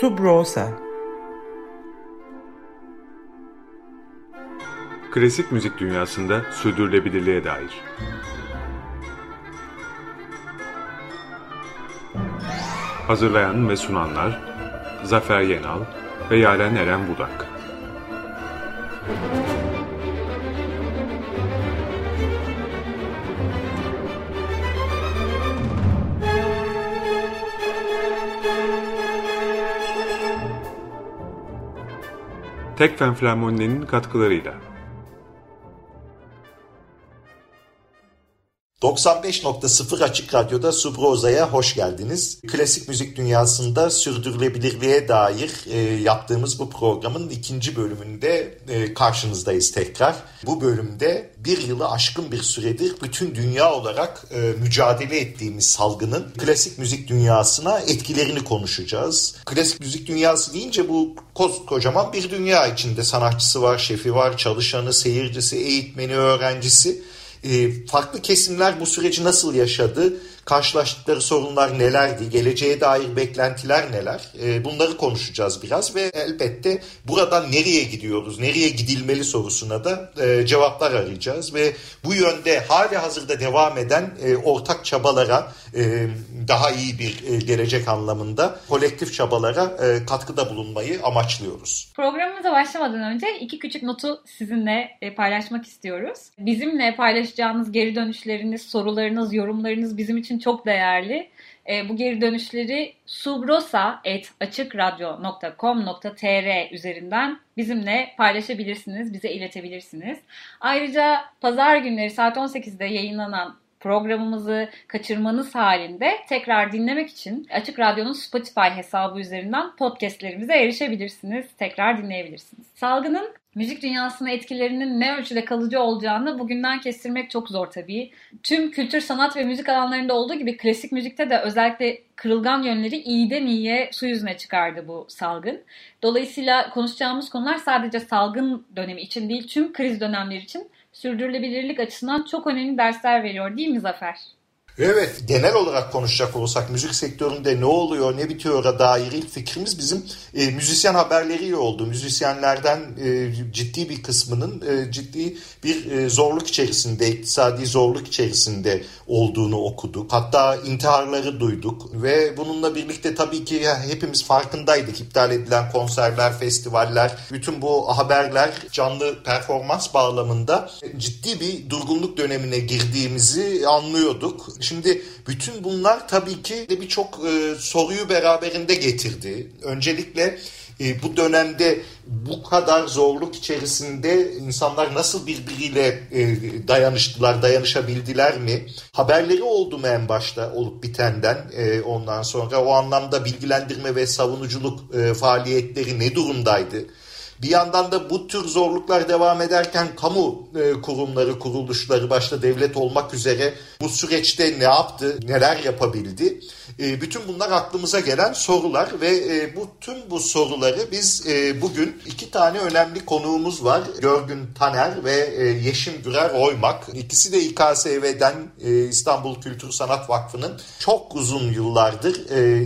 Subrosa Klasik müzik dünyasında sürdürülebilirliğe dair. Hazırlayan ve sunanlar Zafer Yenal ve Yaren Eren Budak. Tekfen Flamoninin katkılarıyla. 95.0 Açık Radyo'da Subroza'ya hoş geldiniz. Klasik müzik dünyasında sürdürülebilirliğe dair e, yaptığımız bu programın ikinci bölümünde e, karşınızdayız tekrar. Bu bölümde bir yılı aşkın bir süredir bütün dünya olarak e, mücadele ettiğimiz salgının klasik müzik dünyasına etkilerini konuşacağız. Klasik müzik dünyası deyince bu kocaman bir dünya içinde sanatçısı var, şefi var, çalışanı, seyircisi, eğitmeni, öğrencisi farklı kesimler bu süreci nasıl yaşadı? Karşılaştıkları sorunlar nelerdi, geleceğe dair beklentiler neler e, bunları konuşacağız biraz ve elbette buradan nereye gidiyoruz, nereye gidilmeli sorusuna da e, cevaplar arayacağız ve bu yönde hali hazırda devam eden e, ortak çabalara e, daha iyi bir e, gelecek anlamında kolektif çabalara e, katkıda bulunmayı amaçlıyoruz. Programımıza başlamadan önce iki küçük notu sizinle e, paylaşmak istiyoruz. Bizimle paylaşacağınız geri dönüşleriniz, sorularınız, yorumlarınız bizim için çok değerli. E, bu geri dönüşleri subrosa.açıkradyo.com.tr üzerinden bizimle paylaşabilirsiniz, bize iletebilirsiniz. Ayrıca pazar günleri saat 18'de yayınlanan programımızı kaçırmanız halinde tekrar dinlemek için Açık Radyo'nun Spotify hesabı üzerinden podcastlerimize erişebilirsiniz. Tekrar dinleyebilirsiniz. Salgının müzik dünyasına etkilerinin ne ölçüde kalıcı olacağını bugünden kestirmek çok zor tabii. Tüm kültür, sanat ve müzik alanlarında olduğu gibi klasik müzikte de özellikle kırılgan yönleri iyiden iyiye su yüzüne çıkardı bu salgın. Dolayısıyla konuşacağımız konular sadece salgın dönemi için değil, tüm kriz dönemleri için sürdürülebilirlik açısından çok önemli dersler veriyor değil mi Zafer? Evet, genel olarak konuşacak olursak müzik sektöründe ne oluyor, ne bitiyor'a dair ilk fikrimiz bizim e, müzisyen haberleriyle oldu. Müzisyenlerden e, ciddi bir kısmının e, ciddi bir e, zorluk içerisinde, iktisadi zorluk içerisinde olduğunu okuduk. Hatta intiharları duyduk ve bununla birlikte tabii ki hepimiz farkındaydık. İptal edilen konserler, festivaller, bütün bu haberler canlı performans bağlamında ciddi bir durgunluk dönemine girdiğimizi anlıyorduk. Şimdi bütün bunlar tabii ki de birçok e, soruyu beraberinde getirdi. Öncelikle e, bu dönemde bu kadar zorluk içerisinde insanlar nasıl birbiriyle e, dayanıştılar, dayanışabildiler mi? Haberleri oldu mu en başta olup bitenden e, ondan sonra o anlamda bilgilendirme ve savunuculuk e, faaliyetleri ne durumdaydı? Bir yandan da bu tür zorluklar devam ederken kamu e, kurumları, kuruluşları başta devlet olmak üzere bu süreçte ne yaptı, neler yapabildi? E, bütün bunlar aklımıza gelen sorular ve e, bu tüm bu soruları biz bugün iki tane önemli konuğumuz var. Görgün Taner ve Yeşim Gürer Oymak. İkisi de İKSV'den İstanbul Kültür Sanat Vakfı'nın çok uzun yıllardır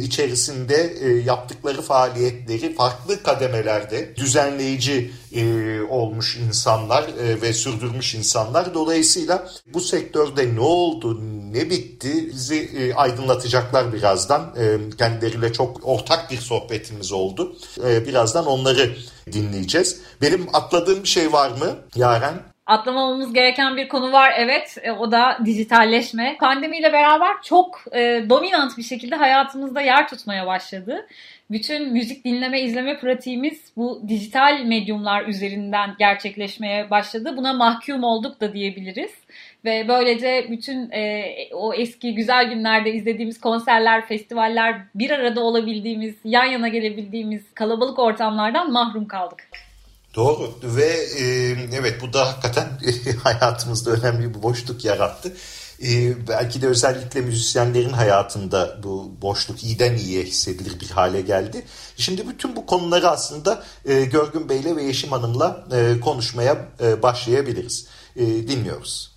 içerisinde yaptıkları faaliyetleri farklı kademelerde düzenli belirleyici e, olmuş insanlar e, ve sürdürmüş insanlar. Dolayısıyla bu sektörde ne oldu, ne bitti bizi e, aydınlatacaklar birazdan. E, kendileriyle çok ortak bir sohbetimiz oldu. E, birazdan onları dinleyeceğiz. Benim atladığım bir şey var mı Yaren? atlamamamız gereken bir konu var evet e, o da dijitalleşme. Pandemiyle beraber çok e, dominant bir şekilde hayatımızda yer tutmaya başladı. Bütün müzik dinleme izleme pratiğimiz bu dijital medyumlar üzerinden gerçekleşmeye başladı. Buna mahkum olduk da diyebiliriz. Ve böylece bütün e, o eski güzel günlerde izlediğimiz konserler, festivaller, bir arada olabildiğimiz, yan yana gelebildiğimiz kalabalık ortamlardan mahrum kaldık. Doğru ve e, evet bu da hakikaten hayatımızda önemli bir boşluk yarattı. E, belki de özellikle müzisyenlerin hayatında bu boşluk iyiden iyiye hissedilir bir hale geldi. Şimdi bütün bu konuları aslında e, Görgün Bey'le ve Yeşim Hanım'la e, konuşmaya e, başlayabiliriz. E, dinliyoruz.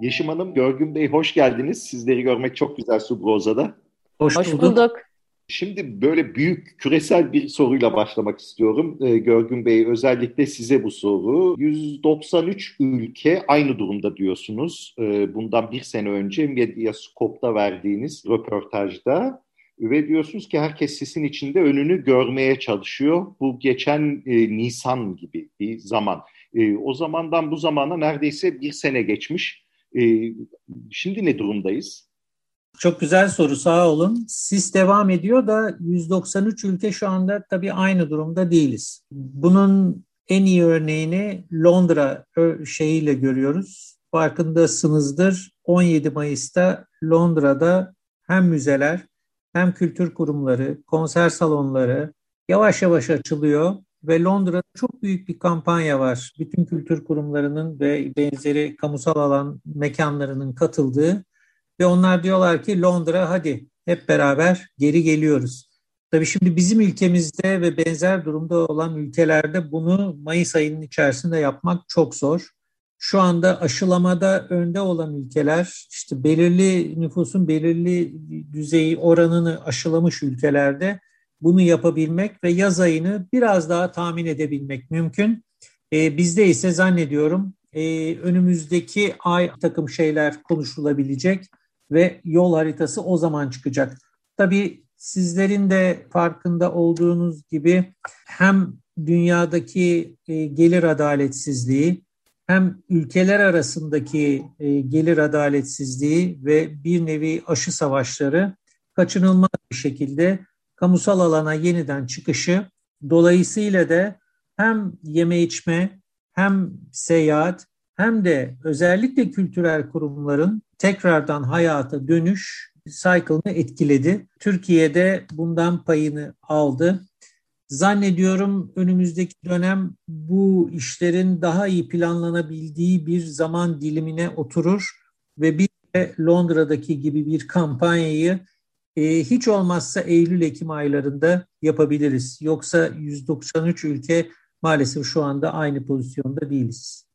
Yeşim Hanım, Görgün Bey hoş geldiniz. Sizleri görmek çok güzel Subroza'da. Hoş, hoş bulduk. bulduk. Şimdi böyle büyük küresel bir soruyla başlamak istiyorum. Ee, Görgün Bey özellikle size bu soru. 193 ülke aynı durumda diyorsunuz. Ee, bundan bir sene önce Medyascope'da verdiğiniz röportajda ve diyorsunuz ki herkes sesin içinde önünü görmeye çalışıyor. Bu geçen e, Nisan gibi bir zaman. E, o zamandan bu zamana neredeyse bir sene geçmiş. Şimdi ne durumdayız? Çok güzel soru sağ olun. Sis devam ediyor da 193 ülke şu anda tabii aynı durumda değiliz. Bunun en iyi örneğini Londra şeyiyle görüyoruz. Farkındasınızdır 17 Mayıs'ta Londra'da hem müzeler hem kültür kurumları, konser salonları yavaş yavaş açılıyor ve Londra'da çok büyük bir kampanya var. Bütün kültür kurumlarının ve benzeri kamusal alan mekanlarının katıldığı ve onlar diyorlar ki Londra hadi hep beraber geri geliyoruz. Tabii şimdi bizim ülkemizde ve benzer durumda olan ülkelerde bunu Mayıs ayının içerisinde yapmak çok zor. Şu anda aşılamada önde olan ülkeler işte belirli nüfusun belirli düzeyi oranını aşılamış ülkelerde bunu yapabilmek ve yaz ayını biraz daha tahmin edebilmek mümkün. Ee, bizde ise zannediyorum e, önümüzdeki ay takım şeyler konuşulabilecek ve yol haritası o zaman çıkacak. Tabii sizlerin de farkında olduğunuz gibi hem dünyadaki e, gelir adaletsizliği hem ülkeler arasındaki e, gelir adaletsizliği ve bir nevi aşı savaşları kaçınılmaz bir şekilde kamusal alana yeniden çıkışı dolayısıyla da hem yeme içme hem seyahat hem de özellikle kültürel kurumların tekrardan hayata dönüş cycle'ını etkiledi. Türkiye'de bundan payını aldı. Zannediyorum önümüzdeki dönem bu işlerin daha iyi planlanabildiği bir zaman dilimine oturur ve bir de Londra'daki gibi bir kampanyayı e, hiç olmazsa Eylül-Ekim aylarında yapabiliriz. Yoksa 193 ülke maalesef şu anda aynı pozisyonda değiliz.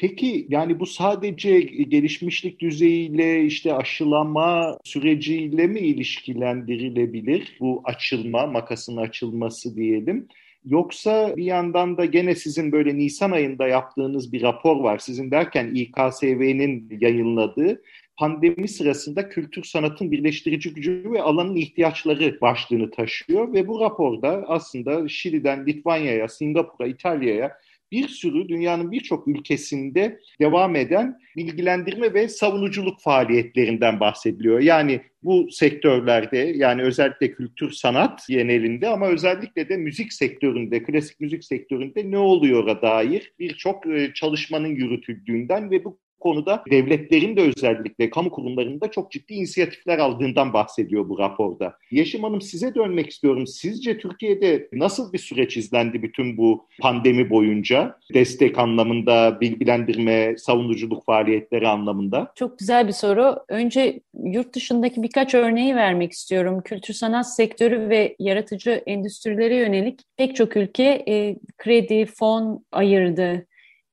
Peki yani bu sadece gelişmişlik düzeyiyle işte aşılama süreciyle mi ilişkilendirilebilir bu açılma, makasın açılması diyelim? Yoksa bir yandan da gene sizin böyle Nisan ayında yaptığınız bir rapor var. Sizin derken İKSV'nin yayınladığı pandemi sırasında kültür sanatın birleştirici gücü ve alanın ihtiyaçları başlığını taşıyor. Ve bu raporda aslında Şili'den Litvanya'ya, Singapur'a, İtalya'ya bir sürü dünyanın birçok ülkesinde devam eden bilgilendirme ve savunuculuk faaliyetlerinden bahsediliyor. Yani bu sektörlerde yani özellikle kültür sanat genelinde ama özellikle de müzik sektöründe, klasik müzik sektöründe ne oluyor'a dair birçok e, çalışmanın yürütüldüğünden ve bu konuda devletlerin de özellikle kamu kurumlarında çok ciddi inisiyatifler aldığından bahsediyor bu raporda. Yeşim Hanım size dönmek istiyorum. Sizce Türkiye'de nasıl bir süreç izlendi bütün bu pandemi boyunca? Destek anlamında, bilgilendirme, savunuculuk faaliyetleri anlamında? Çok güzel bir soru. Önce yurt dışındaki birkaç örneği vermek istiyorum. Kültür sanat sektörü ve yaratıcı endüstrilere yönelik pek çok ülke e, kredi, fon ayırdı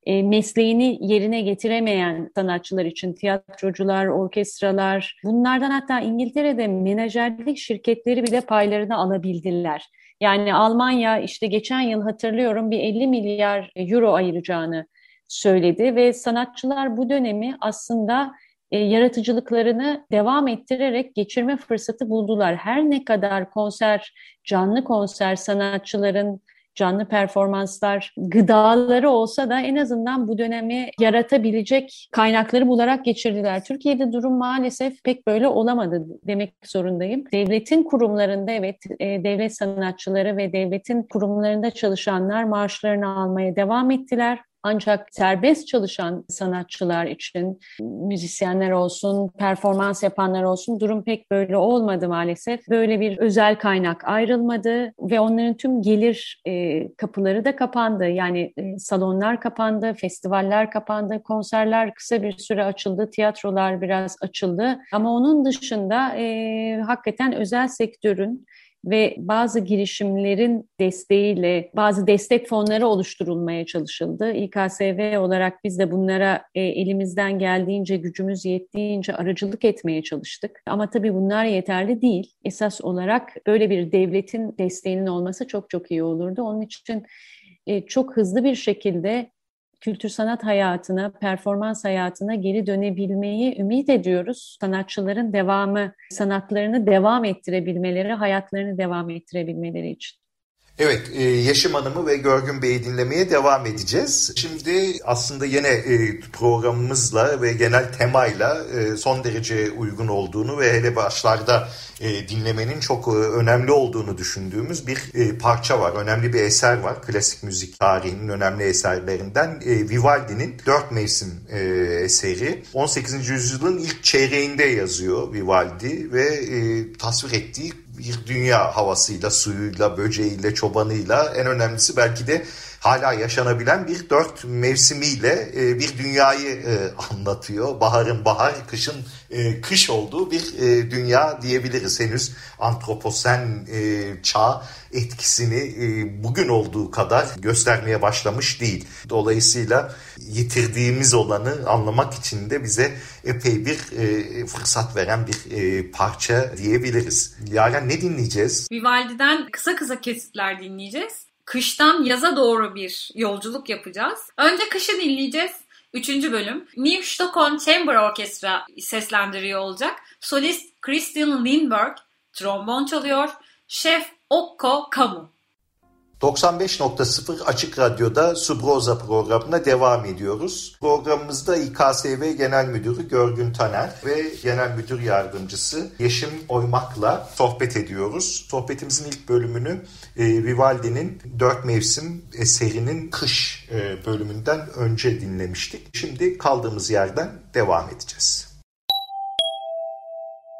e, mesleğini yerine getiremeyen sanatçılar için tiyatrocular, orkestralar bunlardan hatta İngiltere'de menajerlik şirketleri bile paylarını alabildiler. Yani Almanya işte geçen yıl hatırlıyorum bir 50 milyar euro ayıracağını söyledi ve sanatçılar bu dönemi aslında e, yaratıcılıklarını devam ettirerek geçirme fırsatı buldular. Her ne kadar konser, canlı konser sanatçıların canlı performanslar, gıdaları olsa da en azından bu dönemi yaratabilecek kaynakları bularak geçirdiler. Türkiye'de durum maalesef pek böyle olamadı demek zorundayım. Devletin kurumlarında evet e, devlet sanatçıları ve devletin kurumlarında çalışanlar maaşlarını almaya devam ettiler. Ancak serbest çalışan sanatçılar için, müzisyenler olsun, performans yapanlar olsun durum pek böyle olmadı maalesef. Böyle bir özel kaynak ayrılmadı ve onların tüm gelir e, kapıları da kapandı. Yani e, salonlar kapandı, festivaller kapandı, konserler kısa bir süre açıldı, tiyatrolar biraz açıldı. Ama onun dışında e, hakikaten özel sektörün ve bazı girişimlerin desteğiyle bazı destek fonları oluşturulmaya çalışıldı. İKSV olarak biz de bunlara e, elimizden geldiğince, gücümüz yettiğince aracılık etmeye çalıştık. Ama tabii bunlar yeterli değil. Esas olarak böyle bir devletin desteğinin olması çok çok iyi olurdu. Onun için e, çok hızlı bir şekilde kültür sanat hayatına, performans hayatına geri dönebilmeyi ümit ediyoruz. Sanatçıların devamı, sanatlarını devam ettirebilmeleri, hayatlarını devam ettirebilmeleri için. Evet, e, Yeşim Hanım'ı ve Görgün Bey'i dinlemeye devam edeceğiz. Şimdi aslında yine e, programımızla ve genel temayla e, son derece uygun olduğunu ve hele başlarda dinlemenin çok önemli olduğunu düşündüğümüz bir parça var. Önemli bir eser var. Klasik müzik tarihinin önemli eserlerinden Vivaldi'nin Dört Mevsim eseri. 18. yüzyılın ilk çeyreğinde yazıyor Vivaldi ve tasvir ettiği bir dünya havasıyla, suyuyla, böceğiyle, çobanıyla en önemlisi belki de hala yaşanabilen bir dört mevsimiyle e, bir dünyayı e, anlatıyor. Baharın bahar, kışın e, kış olduğu bir e, dünya diyebiliriz. Henüz antroposen e, çağ etkisini e, bugün olduğu kadar göstermeye başlamış değil. Dolayısıyla yitirdiğimiz olanı anlamak için de bize epey bir e, fırsat veren bir e, parça diyebiliriz. Yaren ne dinleyeceğiz? Vivaldi'den kısa kısa kesitler dinleyeceğiz kıştan yaza doğru bir yolculuk yapacağız. Önce kışı dinleyeceğiz. Üçüncü bölüm. New Stockholm Chamber Orkestra seslendiriyor olacak. Solist Christian Lindberg trombon çalıyor. Şef Okko Kamu 95.0 Açık Radyo'da Subroza programına devam ediyoruz. Programımızda İKSV Genel Müdürü Görgün Taner ve Genel Müdür Yardımcısı Yeşim Oymak'la sohbet ediyoruz. Sohbetimizin ilk bölümünü e, Vivaldi'nin Dört Mevsim eserinin Kış e, bölümünden önce dinlemiştik. Şimdi kaldığımız yerden devam edeceğiz.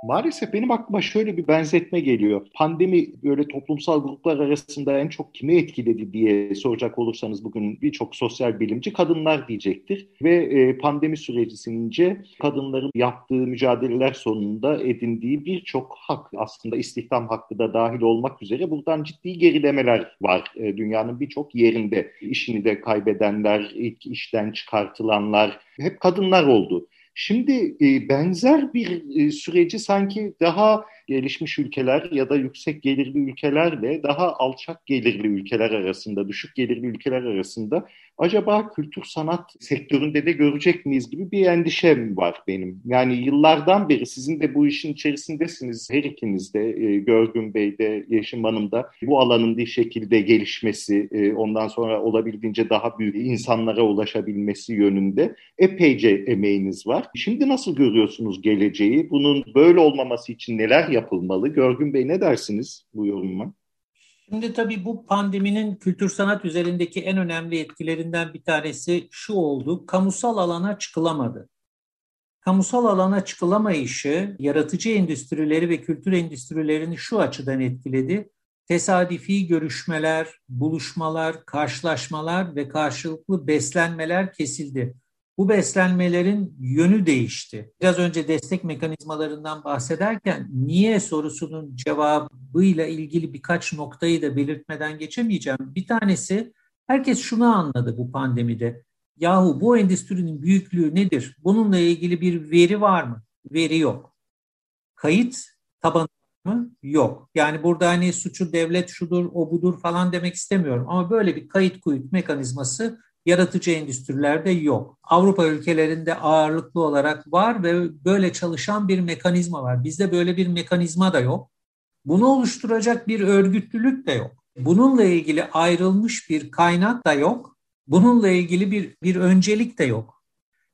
Maalesef benim aklıma şöyle bir benzetme geliyor. Pandemi böyle toplumsal gruplar arasında en çok kimi etkiledi diye soracak olursanız bugün birçok sosyal bilimci kadınlar diyecektir. Ve e, pandemi sürecince kadınların yaptığı mücadeleler sonunda edindiği birçok hak aslında istihdam hakkı da dahil olmak üzere buradan ciddi gerilemeler var e, dünyanın birçok yerinde. İşini de kaybedenler, ilk işten çıkartılanlar hep kadınlar oldu. Şimdi e, benzer bir e, süreci sanki daha gelişmiş ülkeler ya da yüksek gelirli ülkelerle daha alçak gelirli ülkeler arasında, düşük gelirli ülkeler arasında acaba kültür sanat sektöründe de görecek miyiz gibi bir endişem var benim. Yani yıllardan beri sizin de bu işin içerisindesiniz. Her ikiniz de e, Görgün Bey de Yeşim Hanım da bu alanın bir şekilde gelişmesi, e, ondan sonra olabildiğince daha büyük insanlara ulaşabilmesi yönünde epeyce emeğiniz var. Şimdi nasıl görüyorsunuz geleceği? Bunun böyle olmaması için neler yapılmalı? Görgün Bey ne dersiniz bu yorumuma? Şimdi tabii bu pandeminin kültür sanat üzerindeki en önemli etkilerinden bir tanesi şu oldu. Kamusal alana çıkılamadı. Kamusal alana çıkılamayışı yaratıcı endüstrileri ve kültür endüstrilerini şu açıdan etkiledi. Tesadüfi görüşmeler, buluşmalar, karşılaşmalar ve karşılıklı beslenmeler kesildi. Bu beslenmelerin yönü değişti. Biraz önce destek mekanizmalarından bahsederken niye sorusunun cevabıyla ilgili birkaç noktayı da belirtmeden geçemeyeceğim. Bir tanesi herkes şunu anladı bu pandemide. Yahu bu endüstrinin büyüklüğü nedir? Bununla ilgili bir veri var mı? Veri yok. Kayıt tabanı mı? Yok. Yani burada hani suçu devlet şudur, o budur falan demek istemiyorum. Ama böyle bir kayıt kuyut mekanizması yaratıcı endüstrilerde yok. Avrupa ülkelerinde ağırlıklı olarak var ve böyle çalışan bir mekanizma var. Bizde böyle bir mekanizma da yok. Bunu oluşturacak bir örgütlülük de yok. Bununla ilgili ayrılmış bir kaynak da yok. Bununla ilgili bir, bir öncelik de yok.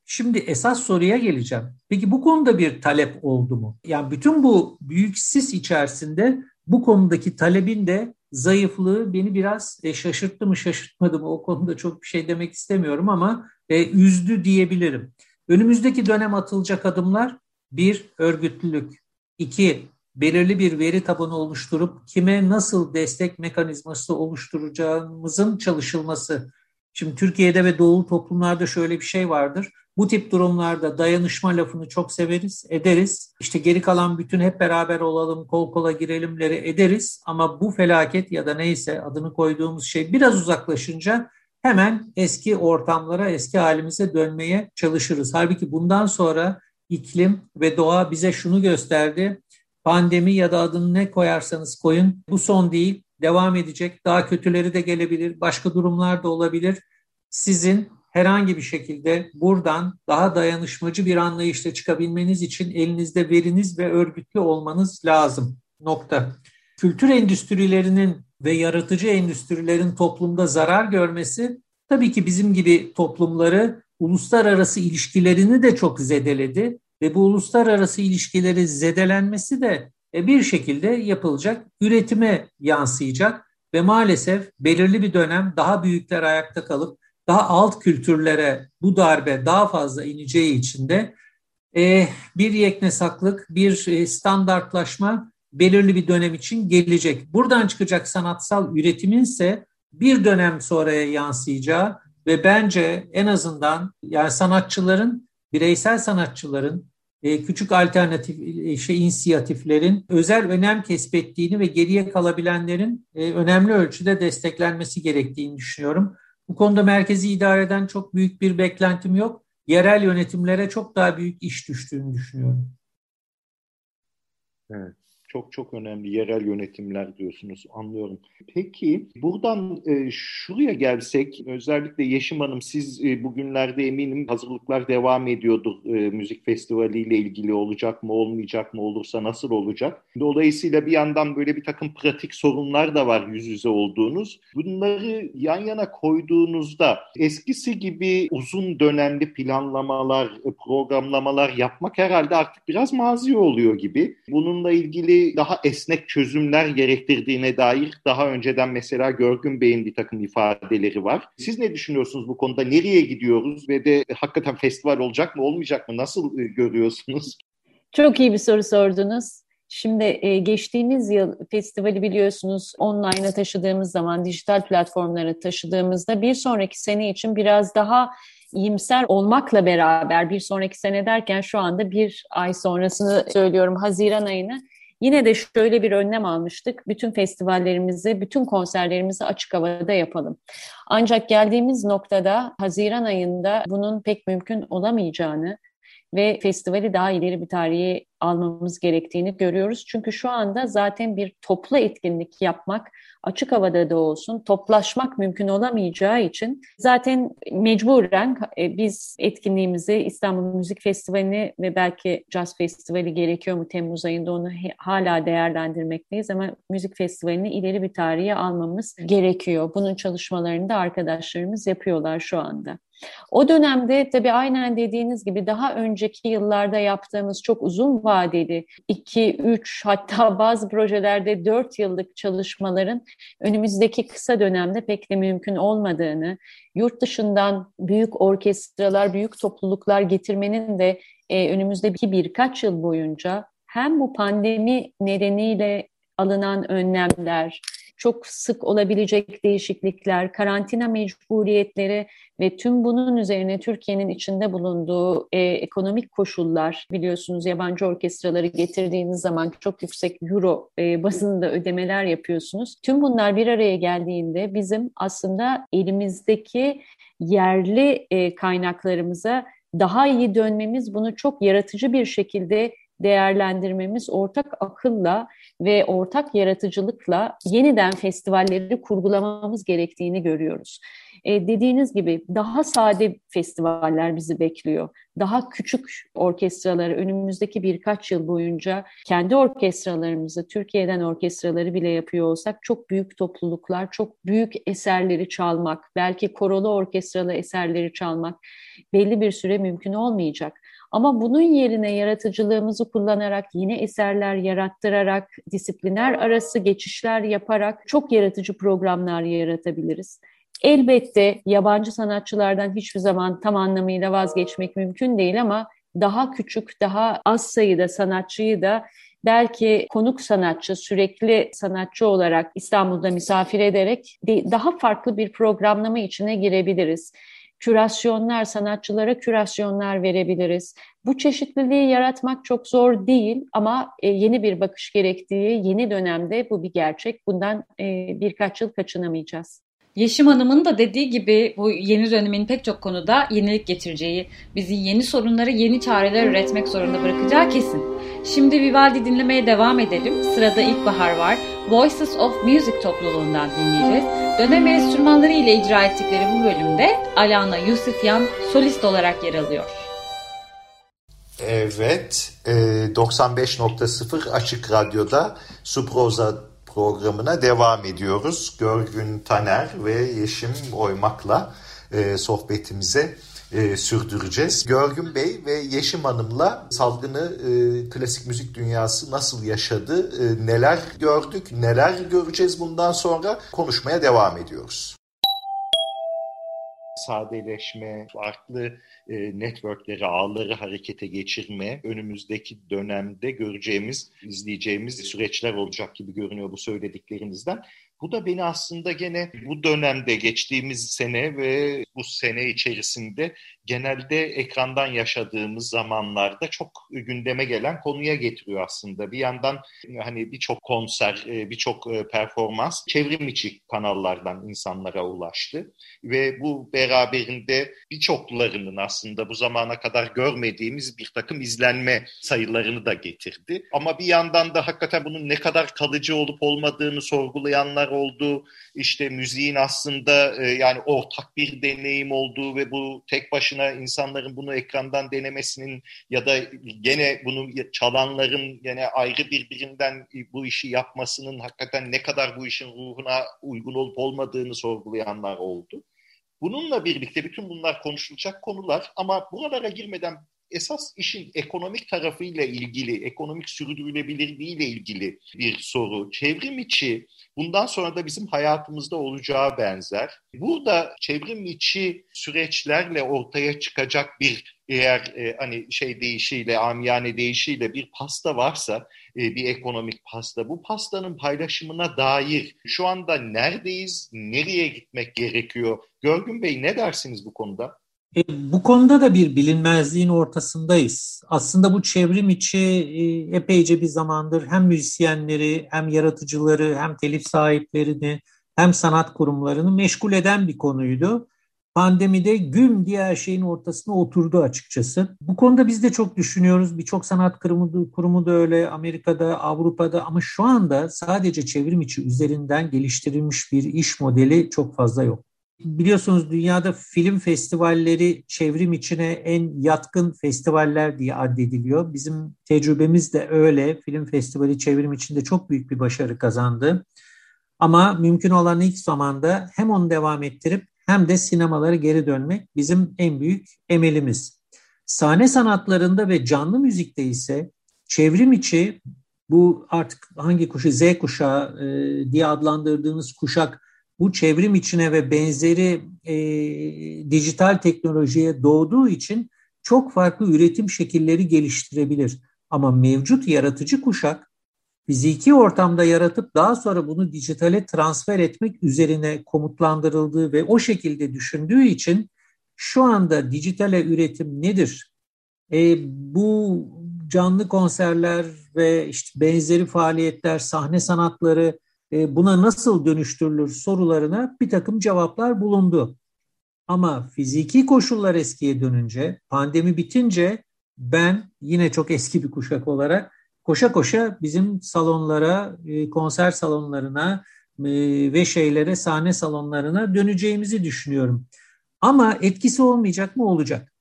Şimdi esas soruya geleceğim. Peki bu konuda bir talep oldu mu? Yani bütün bu büyük sis içerisinde bu konudaki talebin de zayıflığı beni biraz e, şaşırttı mı şaşırtmadı mı o konuda çok bir şey demek istemiyorum ama e, üzdü diyebilirim. Önümüzdeki dönem atılacak adımlar bir örgütlülük, iki belirli bir veri tabanı oluşturup kime nasıl destek mekanizması oluşturacağımızın çalışılması. Şimdi Türkiye'de ve doğulu toplumlarda şöyle bir şey vardır. Bu tip durumlarda dayanışma lafını çok severiz, ederiz. İşte geri kalan bütün hep beraber olalım, kol kola girelimleri ederiz. Ama bu felaket ya da neyse adını koyduğumuz şey biraz uzaklaşınca hemen eski ortamlara, eski halimize dönmeye çalışırız. Halbuki bundan sonra iklim ve doğa bize şunu gösterdi. Pandemi ya da adını ne koyarsanız koyun bu son değil, devam edecek. Daha kötüleri de gelebilir, başka durumlar da olabilir. Sizin herhangi bir şekilde buradan daha dayanışmacı bir anlayışla çıkabilmeniz için elinizde veriniz ve örgütlü olmanız lazım. Nokta. Kültür endüstrilerinin ve yaratıcı endüstrilerin toplumda zarar görmesi tabii ki bizim gibi toplumları uluslararası ilişkilerini de çok zedeledi ve bu uluslararası ilişkileri zedelenmesi de bir şekilde yapılacak, üretime yansıyacak ve maalesef belirli bir dönem daha büyükler ayakta kalıp daha alt kültürlere bu darbe daha fazla ineceği için de e, bir yeknesaklık, bir e, standartlaşma belirli bir dönem için gelecek. Buradan çıkacak sanatsal üretimin ise bir dönem sonraya yansıyacağı ve bence en azından yani sanatçıların, bireysel sanatçıların, e, küçük alternatif e, şey inisiyatiflerin özel önem kesbettiğini ve geriye kalabilenlerin e, önemli ölçüde desteklenmesi gerektiğini düşünüyorum. Bu konuda merkezi idareden çok büyük bir beklentim yok. Yerel yönetimlere çok daha büyük iş düştüğünü düşünüyorum. Evet çok çok önemli yerel yönetimler diyorsunuz anlıyorum. Peki buradan e, şuraya gelsek özellikle Yeşim Hanım siz e, bugünlerde eminim hazırlıklar devam ediyordur e, müzik festivali ile ilgili olacak mı olmayacak mı olursa nasıl olacak? Dolayısıyla bir yandan böyle bir takım pratik sorunlar da var yüz yüze olduğunuz. Bunları yan yana koyduğunuzda eskisi gibi uzun dönemli planlamalar, e, programlamalar yapmak herhalde artık biraz mazi oluyor gibi. Bununla ilgili daha esnek çözümler gerektirdiğine dair daha önceden mesela Görgün Bey'in bir takım ifadeleri var. Siz ne düşünüyorsunuz bu konuda? Nereye gidiyoruz ve de hakikaten festival olacak mı olmayacak mı? Nasıl e, görüyorsunuz? Çok iyi bir soru sordunuz. Şimdi e, geçtiğimiz yıl festivali biliyorsunuz online'a taşıdığımız zaman, dijital platformlara taşıdığımızda bir sonraki sene için biraz daha iyimser olmakla beraber bir sonraki sene derken şu anda bir ay sonrasını söylüyorum Haziran ayını Yine de şöyle bir önlem almıştık. Bütün festivallerimizi, bütün konserlerimizi açık havada yapalım. Ancak geldiğimiz noktada Haziran ayında bunun pek mümkün olamayacağını ve festivali daha ileri bir tarihe almamız gerektiğini görüyoruz. Çünkü şu anda zaten bir toplu etkinlik yapmak açık havada da olsun toplaşmak mümkün olamayacağı için zaten mecburen e, biz etkinliğimizi İstanbul Müzik Festivali'ni ve belki Jazz Festivali gerekiyor mu Temmuz ayında onu hala değerlendirmekteyiz ama müzik festivalini ileri bir tarihe almamız gerekiyor. Bunun çalışmalarını da arkadaşlarımız yapıyorlar şu anda. O dönemde tabii aynen dediğiniz gibi daha önceki yıllarda yaptığımız çok uzun vadeli 2, 3 hatta bazı projelerde 4 yıllık çalışmaların önümüzdeki kısa dönemde pek de mümkün olmadığını, yurt dışından büyük orkestralar, büyük topluluklar getirmenin de e, önümüzdeki birkaç yıl boyunca hem bu pandemi nedeniyle alınan önlemler, çok sık olabilecek değişiklikler, karantina mecburiyetleri ve tüm bunun üzerine Türkiye'nin içinde bulunduğu e, ekonomik koşullar biliyorsunuz yabancı orkestraları getirdiğiniz zaman çok yüksek euro e, bazında ödemeler yapıyorsunuz. Tüm bunlar bir araya geldiğinde bizim aslında elimizdeki yerli e, kaynaklarımıza daha iyi dönmemiz, bunu çok yaratıcı bir şekilde değerlendirmemiz ortak akılla ve ortak yaratıcılıkla yeniden festivalleri kurgulamamız gerektiğini görüyoruz. E, dediğiniz gibi daha sade festivaller bizi bekliyor. Daha küçük orkestraları önümüzdeki birkaç yıl boyunca kendi orkestralarımızı, Türkiye'den orkestraları bile yapıyor olsak çok büyük topluluklar, çok büyük eserleri çalmak, belki korolu orkestralı eserleri çalmak belli bir süre mümkün olmayacak. Ama bunun yerine yaratıcılığımızı kullanarak, yine eserler yarattırarak, disipliner arası geçişler yaparak çok yaratıcı programlar yaratabiliriz. Elbette yabancı sanatçılardan hiçbir zaman tam anlamıyla vazgeçmek mümkün değil ama daha küçük, daha az sayıda sanatçıyı da belki konuk sanatçı, sürekli sanatçı olarak İstanbul'da misafir ederek daha farklı bir programlama içine girebiliriz kürasyonlar, sanatçılara kürasyonlar verebiliriz. Bu çeşitliliği yaratmak çok zor değil ama e, yeni bir bakış gerektiği yeni dönemde bu bir gerçek. Bundan e, birkaç yıl kaçınamayacağız. Yeşim Hanım'ın da dediği gibi bu yeni dönemin pek çok konuda yenilik getireceği, bizi yeni sorunları yeni çareler üretmek zorunda bırakacağı kesin. Şimdi Vivaldi dinlemeye devam edelim. Sırada İlkbahar var. Voices of Music topluluğundan dinleyeceğiz. Dönem enstrümanları ile icra ettikleri bu bölümde Alana Yusufyan solist olarak yer alıyor. Evet, 95.0 Açık Radyo'da Suproza programına devam ediyoruz. Görgün Taner ve Yeşim Oymak'la e, sohbetimize e, sürdüreceğiz. Görgün Bey ve Yeşim Hanım'la salgını e, klasik müzik dünyası nasıl yaşadı, e, neler gördük, neler göreceğiz bundan sonra konuşmaya devam ediyoruz sadeleşme, farklı e, networkleri, ağları harekete geçirme önümüzdeki dönemde göreceğimiz, izleyeceğimiz süreçler olacak gibi görünüyor bu söylediklerinizden. Bu da beni aslında gene bu dönemde geçtiğimiz sene ve bu sene içerisinde genelde ekrandan yaşadığımız zamanlarda çok gündeme gelen konuya getiriyor aslında. Bir yandan hani birçok konser, e, birçok e, performans çevrim içi kanallardan insanlara ulaştı ve bu beraberinde birçoklarının aslında bu zamana kadar görmediğimiz bir takım izlenme sayılarını da getirdi. Ama bir yandan da hakikaten bunun ne kadar kalıcı olup olmadığını sorgulayanlar oldu. İşte müziğin aslında e, yani ortak bir deneyim olduğu ve bu tek başına insanların bunu ekrandan denemesinin ya da gene bunu çalanların gene ayrı birbirinden bu işi yapmasının hakikaten ne kadar bu işin ruhuna uygun olup olmadığını sorgulayanlar oldu. Bununla birlikte bütün bunlar konuşulacak konular ama buralara girmeden esas işin ekonomik tarafıyla ilgili, ekonomik sürdürülebilirliği ile ilgili bir soru. Çevrim içi bundan sonra da bizim hayatımızda olacağı benzer. Burada çevrim içi süreçlerle ortaya çıkacak bir eğer e, hani şey deyişiyle, amiyane deyişiyle bir pasta varsa, e, bir ekonomik pasta, bu pastanın paylaşımına dair şu anda neredeyiz, nereye gitmek gerekiyor? Görgün Bey ne dersiniz bu konuda? E, bu konuda da bir bilinmezliğin ortasındayız. Aslında bu çevrim içi e, epeyce bir zamandır hem müzisyenleri hem yaratıcıları hem telif sahiplerini hem sanat kurumlarını meşgul eden bir konuydu. Pandemide güm diye her şeyin ortasına oturdu açıkçası. Bu konuda biz de çok düşünüyoruz. Birçok sanat kurumu, kurumu da öyle Amerika'da, Avrupa'da ama şu anda sadece çevrim içi üzerinden geliştirilmiş bir iş modeli çok fazla yok. Biliyorsunuz dünyada film festivalleri çevrim içine en yatkın festivaller diye addediliyor. Bizim tecrübemiz de öyle. Film festivali çevrim içinde çok büyük bir başarı kazandı. Ama mümkün olan ilk zamanda hem onu devam ettirip hem de sinemalara geri dönmek bizim en büyük emelimiz. Sahne sanatlarında ve canlı müzikte ise çevrim içi bu artık hangi kuşu Z kuşağı e, diye adlandırdığımız kuşak bu çevrim içine ve benzeri e, dijital teknolojiye doğduğu için çok farklı üretim şekilleri geliştirebilir. Ama mevcut yaratıcı kuşak fiziki ortamda yaratıp daha sonra bunu dijitale transfer etmek üzerine komutlandırıldığı ve o şekilde düşündüğü için şu anda dijitale üretim nedir? E, bu canlı konserler ve işte benzeri faaliyetler, sahne sanatları buna nasıl dönüştürülür sorularına bir takım cevaplar bulundu. Ama fiziki koşullar eskiye dönünce, pandemi bitince ben yine çok eski bir kuşak olarak koşa koşa bizim salonlara, e, konser salonlarına e, ve şeylere, sahne salonlarına döneceğimizi düşünüyorum. Ama etkisi olmayacak mı? Olacak.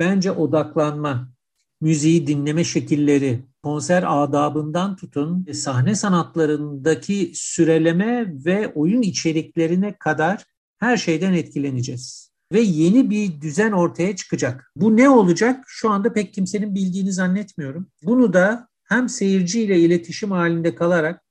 Bence odaklanma, müziği dinleme şekilleri, konser adabından tutun sahne sanatlarındaki süreleme ve oyun içeriklerine kadar her şeyden etkileneceğiz. Ve yeni bir düzen ortaya çıkacak. Bu ne olacak? Şu anda pek kimsenin bildiğini zannetmiyorum. Bunu da hem seyirciyle iletişim halinde kalarak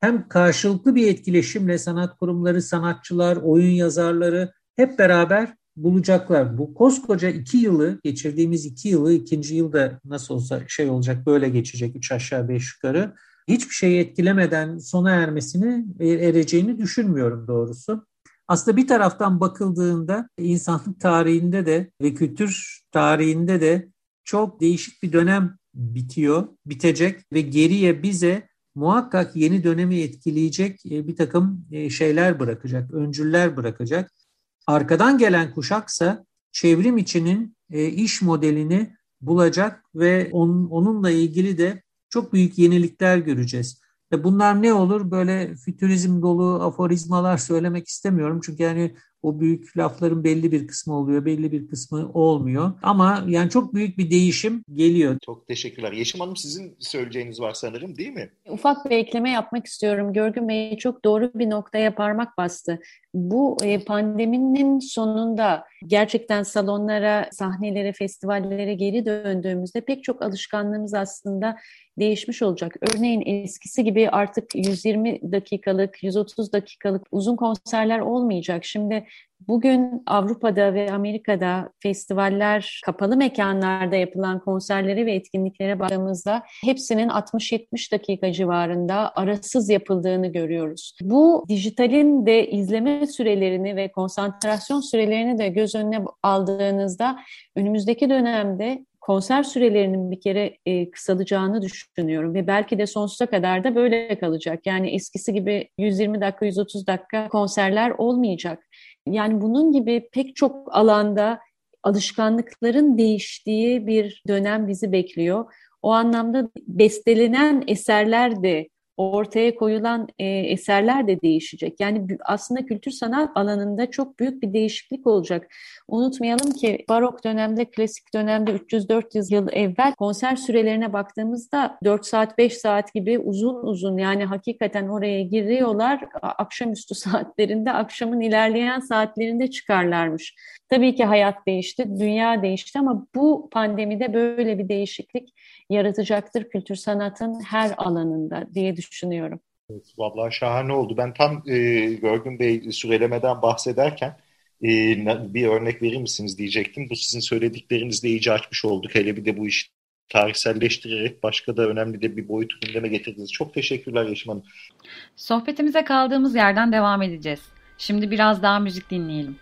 hem karşılıklı bir etkileşimle sanat kurumları, sanatçılar, oyun yazarları hep beraber bulacaklar. Bu koskoca iki yılı, geçirdiğimiz iki yılı, ikinci yılda nasıl olsa şey olacak, böyle geçecek üç aşağı beş yukarı. Hiçbir şeyi etkilemeden sona ermesini, e, ereceğini düşünmüyorum doğrusu. Aslında bir taraftan bakıldığında insanlık tarihinde de ve kültür tarihinde de çok değişik bir dönem bitiyor, bitecek ve geriye bize muhakkak yeni dönemi etkileyecek e, bir takım e, şeyler bırakacak, öncüller bırakacak. Arkadan gelen kuşaksa çevrim içinin e, iş modelini bulacak ve onunla ilgili de çok büyük yenilikler göreceğiz. Bunlar ne olur? Böyle fütürizm dolu aforizmalar söylemek istemiyorum. Çünkü yani o büyük lafların belli bir kısmı oluyor, belli bir kısmı olmuyor. Ama yani çok büyük bir değişim geliyor. Çok teşekkürler. Yeşim Hanım sizin söyleyeceğiniz var sanırım değil mi? Ufak bir ekleme yapmak istiyorum. Görgün Bey çok doğru bir noktaya parmak bastı. Bu e, pandeminin sonunda gerçekten salonlara, sahnelere, festivallere geri döndüğümüzde pek çok alışkanlığımız aslında değişmiş olacak. Örneğin eskisi gibi artık 120 dakikalık, 130 dakikalık uzun konserler olmayacak. Şimdi Bugün Avrupa'da ve Amerika'da festivaller, kapalı mekanlarda yapılan konserlere ve etkinliklere baktığımızda hepsinin 60-70 dakika civarında arasız yapıldığını görüyoruz. Bu dijitalin de izleme sürelerini ve konsantrasyon sürelerini de göz önüne aldığınızda önümüzdeki dönemde konser sürelerinin bir kere e, kısalacağını düşünüyorum ve belki de sonsuza kadar da böyle kalacak. Yani eskisi gibi 120 dakika, 130 dakika konserler olmayacak. Yani bunun gibi pek çok alanda alışkanlıkların değiştiği bir dönem bizi bekliyor. O anlamda bestelenen eserler de ortaya koyulan e, eserler de değişecek. Yani aslında kültür sanat alanında çok büyük bir değişiklik olacak. Unutmayalım ki barok dönemde, klasik dönemde 300-400 yıl evvel konser sürelerine baktığımızda 4 saat, 5 saat gibi uzun uzun yani hakikaten oraya giriyorlar. Akşamüstü saatlerinde, akşamın ilerleyen saatlerinde çıkarlarmış. Tabii ki hayat değişti, dünya değişti ama bu pandemide böyle bir değişiklik yaratacaktır kültür sanatın her alanında diye düşünüyorum. Evet, vallahi şahane oldu. Ben tam e, Görgün Bey sürelemeden bahsederken e, bir örnek verir misiniz diyecektim. Bu sizin söylediklerinizle iyice açmış olduk. Hele bir de bu işi tarihselleştirerek başka da önemli de bir boyut gündeme getirdiniz. Çok teşekkürler Yeşim Hanım. Sohbetimize kaldığımız yerden devam edeceğiz. Şimdi biraz daha müzik dinleyelim.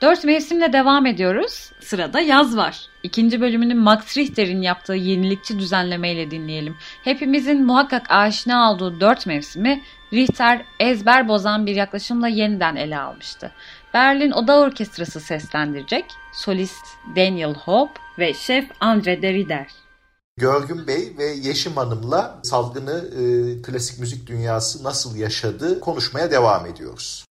Dört mevsimle devam ediyoruz. Sırada yaz var. İkinci bölümünü Max Richter'in yaptığı yenilikçi düzenlemeyle dinleyelim. Hepimizin muhakkak aşina olduğu dört mevsimi Richter ezber bozan bir yaklaşımla yeniden ele almıştı. Berlin Oda Orkestrası seslendirecek, solist Daniel Hope ve şef Andre Derrida. Görgün Bey ve Yeşim Hanım'la salgını e, klasik müzik dünyası nasıl yaşadı konuşmaya devam ediyoruz.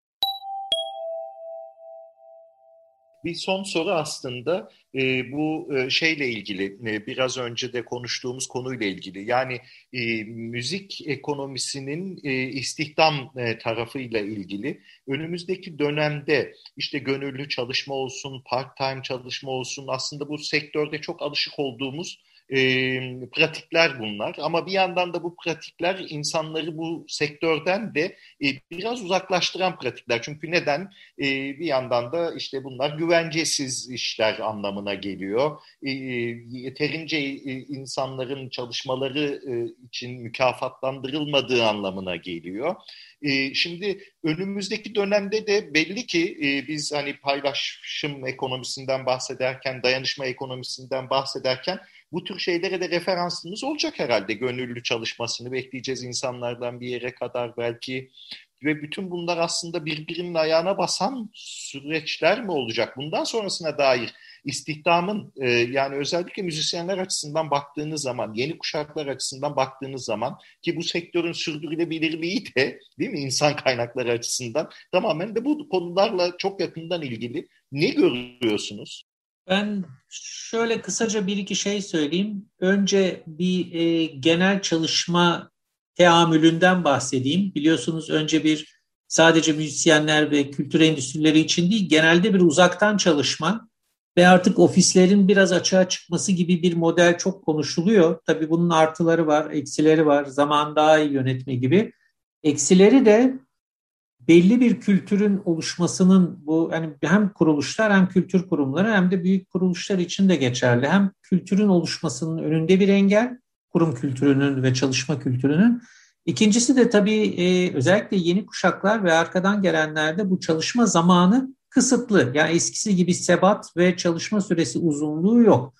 Bir son soru aslında e, bu e, şeyle ilgili e, biraz önce de konuştuğumuz konuyla ilgili. Yani e, müzik ekonomisinin e, istihdam e, tarafıyla ilgili. Önümüzdeki dönemde işte gönüllü çalışma olsun part time çalışma olsun aslında bu sektörde çok alışık olduğumuz e, pratikler bunlar. Ama bir yandan da bu pratikler insanları bu sektörden de e, biraz uzaklaştıran pratikler. Çünkü neden? E, bir yandan da işte bunlar güvencesiz işler anlamına geliyor. E, yeterince e, insanların çalışmaları e, için mükafatlandırılmadığı anlamına geliyor. E, şimdi önümüzdeki dönemde de belli ki e, biz hani paylaşım ekonomisinden bahsederken, dayanışma ekonomisinden bahsederken bu tür şeylere de referansımız olacak herhalde. Gönüllü çalışmasını bekleyeceğiz insanlardan bir yere kadar belki. Ve bütün bunlar aslında birbirinin ayağına basan süreçler mi olacak? Bundan sonrasına dair istihdamın e, yani özellikle müzisyenler açısından baktığınız zaman, yeni kuşaklar açısından baktığınız zaman ki bu sektörün sürdürülebilirliği de değil mi insan kaynakları açısından tamamen de bu konularla çok yakından ilgili. Ne görüyorsunuz? Ben şöyle kısaca bir iki şey söyleyeyim. Önce bir e, genel çalışma teamülünden bahsedeyim. Biliyorsunuz önce bir sadece müzisyenler ve kültür endüstrileri için değil, genelde bir uzaktan çalışma ve artık ofislerin biraz açığa çıkması gibi bir model çok konuşuluyor. Tabii bunun artıları var, eksileri var, zaman daha iyi yönetme gibi. Eksileri de belli bir kültürün oluşmasının bu yani hem kuruluşlar hem kültür kurumları hem de büyük kuruluşlar için de geçerli. Hem kültürün oluşmasının önünde bir engel, kurum kültürünün ve çalışma kültürünün. İkincisi de tabii e, özellikle yeni kuşaklar ve arkadan gelenlerde bu çalışma zamanı kısıtlı. Yani eskisi gibi sebat ve çalışma süresi uzunluğu yok.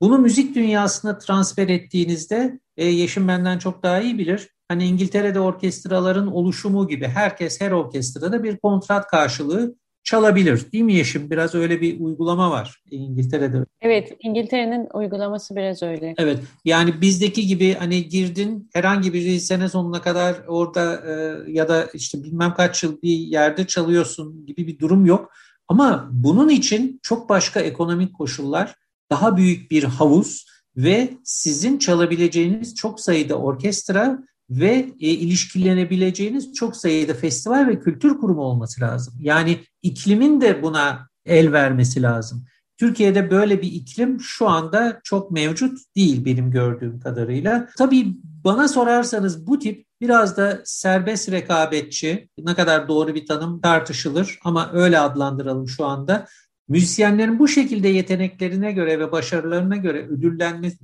Bunu müzik dünyasına transfer ettiğinizde e, Yeşim benden çok daha iyi bilir. Hani İngiltere'de orkestraların oluşumu gibi herkes her orkestrada bir kontrat karşılığı çalabilir. Değil mi Yeşim? Biraz öyle bir uygulama var İngiltere'de. Evet, İngiltere'nin uygulaması biraz öyle. Evet, yani bizdeki gibi hani girdin herhangi bir sene sonuna kadar orada e, ya da işte bilmem kaç yıl bir yerde çalıyorsun gibi bir durum yok. Ama bunun için çok başka ekonomik koşullar, daha büyük bir havuz ve sizin çalabileceğiniz çok sayıda orkestra ve e, ilişkilenebileceğiniz çok sayıda festival ve kültür kurumu olması lazım. Yani iklimin de buna el vermesi lazım. Türkiye'de böyle bir iklim şu anda çok mevcut değil benim gördüğüm kadarıyla. Tabii bana sorarsanız bu tip biraz da serbest rekabetçi, ne kadar doğru bir tanım tartışılır ama öyle adlandıralım şu anda. Müzisyenlerin bu şekilde yeteneklerine göre ve başarılarına göre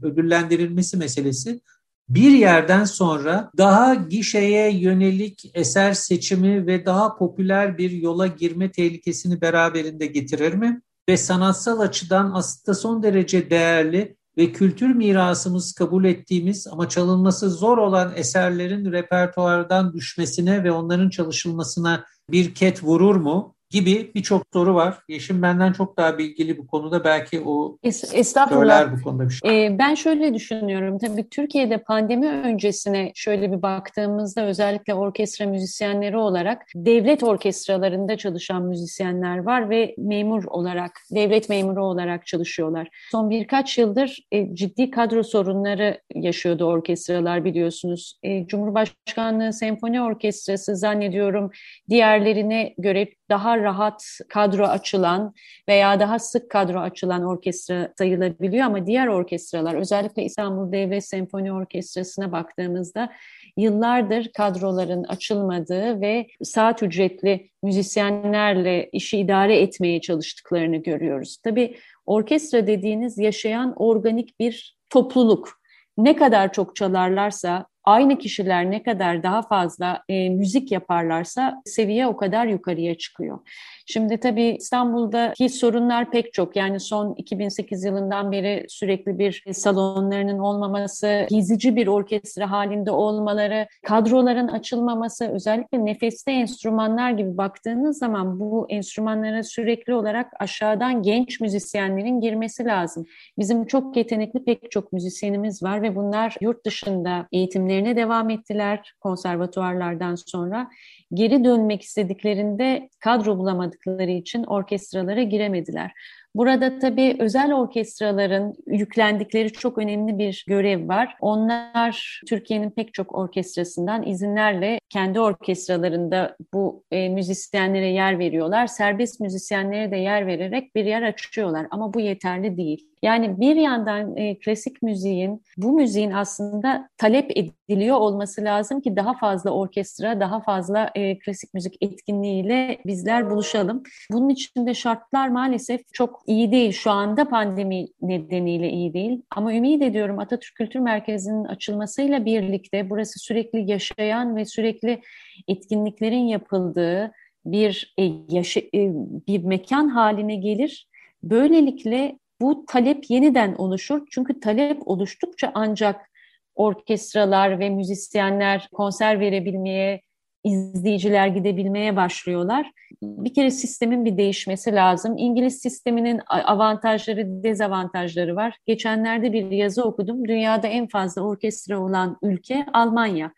ödüllendirilmesi meselesi bir yerden sonra daha gişeye yönelik eser seçimi ve daha popüler bir yola girme tehlikesini beraberinde getirir mi? Ve sanatsal açıdan aslında son derece değerli ve kültür mirasımız kabul ettiğimiz ama çalınması zor olan eserlerin repertuardan düşmesine ve onların çalışılmasına bir ket vurur mu? Gibi birçok soru var. Yeşim benden çok daha bilgili bu konuda. Belki o Es söyler bu konuda bir şey. Ee, ben şöyle düşünüyorum. Tabii Türkiye'de pandemi öncesine şöyle bir baktığımızda özellikle orkestra müzisyenleri olarak devlet orkestralarında çalışan müzisyenler var ve memur olarak, devlet memuru olarak çalışıyorlar. Son birkaç yıldır e, ciddi kadro sorunları yaşıyordu orkestralar biliyorsunuz. E, Cumhurbaşkanlığı Senfoni Orkestrası zannediyorum diğerlerine göre daha rahat kadro açılan veya daha sık kadro açılan orkestra sayılabiliyor ama diğer orkestralar özellikle İstanbul Devlet Senfoni Orkestrası'na baktığımızda yıllardır kadroların açılmadığı ve saat ücretli müzisyenlerle işi idare etmeye çalıştıklarını görüyoruz. Tabii orkestra dediğiniz yaşayan organik bir topluluk. Ne kadar çok çalarlarsa, aynı kişiler ne kadar daha fazla e, müzik yaparlarsa seviye o kadar yukarıya çıkıyor. Şimdi tabii İstanbul'daki sorunlar pek çok. Yani son 2008 yılından beri sürekli bir salonlarının olmaması, gezici bir orkestra halinde olmaları, kadroların açılmaması, özellikle nefeste enstrümanlar gibi baktığınız zaman bu enstrümanlara sürekli olarak aşağıdan genç müzisyenlerin girmesi lazım. Bizim çok yetenekli pek çok müzisyenimiz var ve bunlar yurt dışında eğitimlerine devam ettiler konservatuarlardan sonra geri dönmek istediklerinde kadro bulamadıkları için orkestralara giremediler. Burada tabii özel orkestraların yüklendikleri çok önemli bir görev var. Onlar Türkiye'nin pek çok orkestrasından izinlerle kendi orkestralarında bu e, müzisyenlere yer veriyorlar. Serbest müzisyenlere de yer vererek bir yer açıyorlar ama bu yeterli değil. Yani bir yandan e, klasik müziğin, bu müziğin aslında talep ediliyor olması lazım ki daha fazla orkestra, daha fazla e, klasik müzik etkinliğiyle bizler buluşalım. Bunun için de şartlar maalesef çok iyi değil. Şu anda pandemi nedeniyle iyi değil. Ama ümit ediyorum Atatürk Kültür Merkezi'nin açılmasıyla birlikte burası sürekli yaşayan ve sürekli etkinliklerin yapıldığı bir e, yaşa, e, bir mekan haline gelir. Böylelikle bu talep yeniden oluşur. Çünkü talep oluştukça ancak orkestralar ve müzisyenler konser verebilmeye, izleyiciler gidebilmeye başlıyorlar. Bir kere sistemin bir değişmesi lazım. İngiliz sisteminin avantajları, dezavantajları var. Geçenlerde bir yazı okudum. Dünyada en fazla orkestra olan ülke Almanya.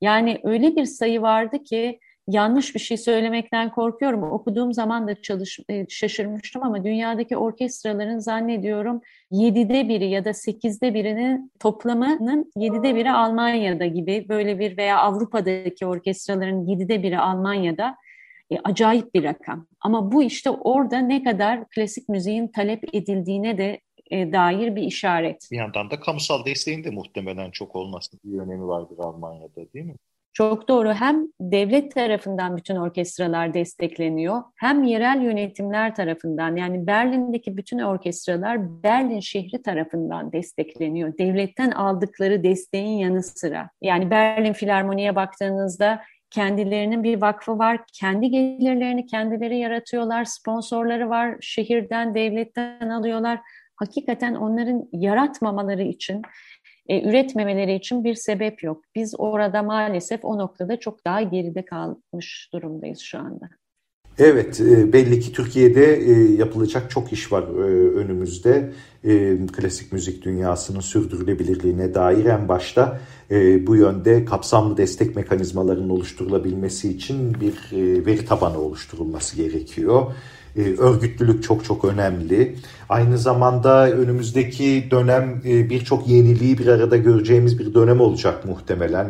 Yani öyle bir sayı vardı ki yanlış bir şey söylemekten korkuyorum. Okuduğum zaman da çalış, e, şaşırmıştım ama dünyadaki orkestraların zannediyorum yedide biri ya da sekizde birinin toplamının yedide biri Almanya'da gibi böyle bir veya Avrupa'daki orkestraların yedide biri Almanya'da e, acayip bir rakam. Ama bu işte orada ne kadar klasik müziğin talep edildiğine de e, dair bir işaret. Bir yandan da kamusal desteğin de muhtemelen çok olmasının bir önemi vardır Almanya'da değil mi? Çok doğru. Hem devlet tarafından bütün orkestralar destekleniyor, hem yerel yönetimler tarafından yani Berlin'deki bütün orkestralar Berlin şehri tarafından destekleniyor. Devletten aldıkları desteğin yanı sıra. Yani Berlin Filarmoni'ye baktığınızda kendilerinin bir vakfı var. Kendi gelirlerini kendileri yaratıyorlar. Sponsorları var. Şehirden, devletten alıyorlar. Hakikaten onların yaratmamaları için e, üretmemeleri için bir sebep yok. Biz orada maalesef o noktada çok daha geride kalmış durumdayız şu anda. Evet, e, belli ki Türkiye'de e, yapılacak çok iş var e, önümüzde. Klasik müzik dünyasının sürdürülebilirliğine dair en başta bu yönde kapsamlı destek mekanizmalarının oluşturulabilmesi için bir veri tabanı oluşturulması gerekiyor. Örgütlülük çok çok önemli. Aynı zamanda önümüzdeki dönem birçok yeniliği bir arada göreceğimiz bir dönem olacak muhtemelen.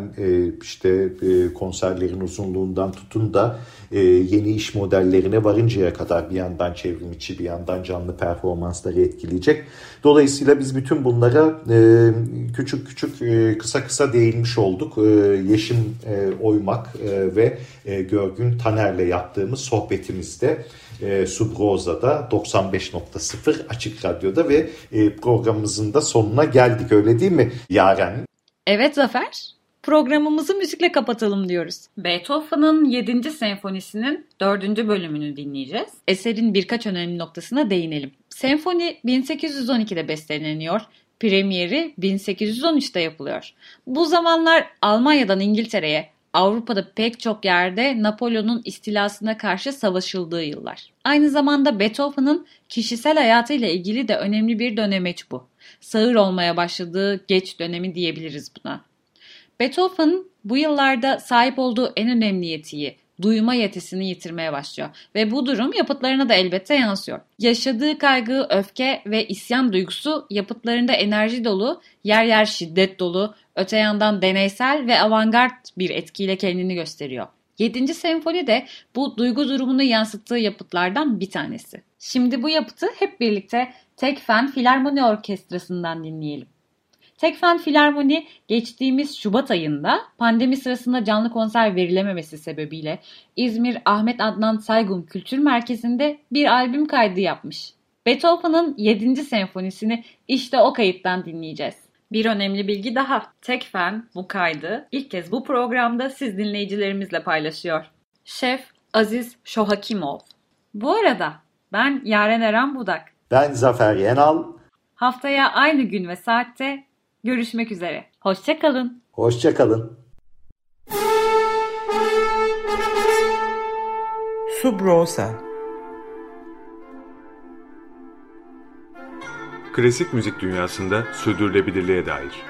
İşte konserlerin uzunluğundan tutun da e, yeni iş modellerine varıncaya kadar bir yandan çevrim içi bir yandan canlı performansları etkileyecek. Dolayısıyla biz bütün bunlara e, küçük küçük e, kısa kısa değinmiş olduk. E, Yeşim e, Oymak e, ve e, Görgün Taner'le yaptığımız sohbetimizde e, Subroza'da 95.0 Açık Radyo'da ve e, programımızın da sonuna geldik öyle değil mi Yaren? Evet Zafer programımızı müzikle kapatalım diyoruz. Beethoven'ın 7. senfonisinin 4. bölümünü dinleyeceğiz. Eserin birkaç önemli noktasına değinelim. Senfoni 1812'de besteleniyor. Premieri 1813'te yapılıyor. Bu zamanlar Almanya'dan İngiltere'ye, Avrupa'da pek çok yerde Napolyon'un istilasına karşı savaşıldığı yıllar. Aynı zamanda Beethoven'ın kişisel hayatıyla ilgili de önemli bir dönemeç bu. Sağır olmaya başladığı geç dönemi diyebiliriz buna. Beethoven bu yıllarda sahip olduğu en önemli yetiyi, duyma yetisini yitirmeye başlıyor ve bu durum yapıtlarına da elbette yansıyor. Yaşadığı kaygı, öfke ve isyan duygusu yapıtlarında enerji dolu, yer yer şiddet dolu, öte yandan deneysel ve avantgard bir etkiyle kendini gösteriyor. 7. senfoni de bu duygu durumunu yansıttığı yapıtlardan bir tanesi. Şimdi bu yapıtı hep birlikte Tekfen Filarmoni Orkestrası'ndan dinleyelim. Tekfen Filarmoni geçtiğimiz Şubat ayında pandemi sırasında canlı konser verilememesi sebebiyle İzmir Ahmet Adnan Saygun Kültür Merkezi'nde bir albüm kaydı yapmış. Beethoven'ın 7. senfonisini işte o kayıttan dinleyeceğiz. Bir önemli bilgi daha. Tekfen bu kaydı ilk kez bu programda siz dinleyicilerimizle paylaşıyor. Şef Aziz Şohakimov. Bu arada ben Yaren Eren Budak. Ben Zafer Yenal. Haftaya aynı gün ve saatte Görüşmek üzere. Hoşçakalın. Hoşçakalın. Subrosa Klasik müzik dünyasında sürdürülebilirliğe dair.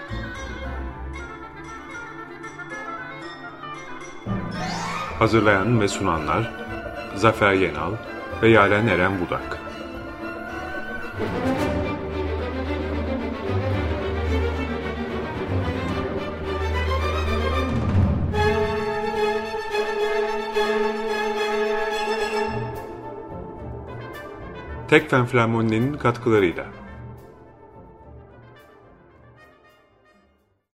Hazırlayan ve sunanlar Zafer Yenal ve Yaren Eren Budak. Tekfen Flamonne'nin katkılarıyla.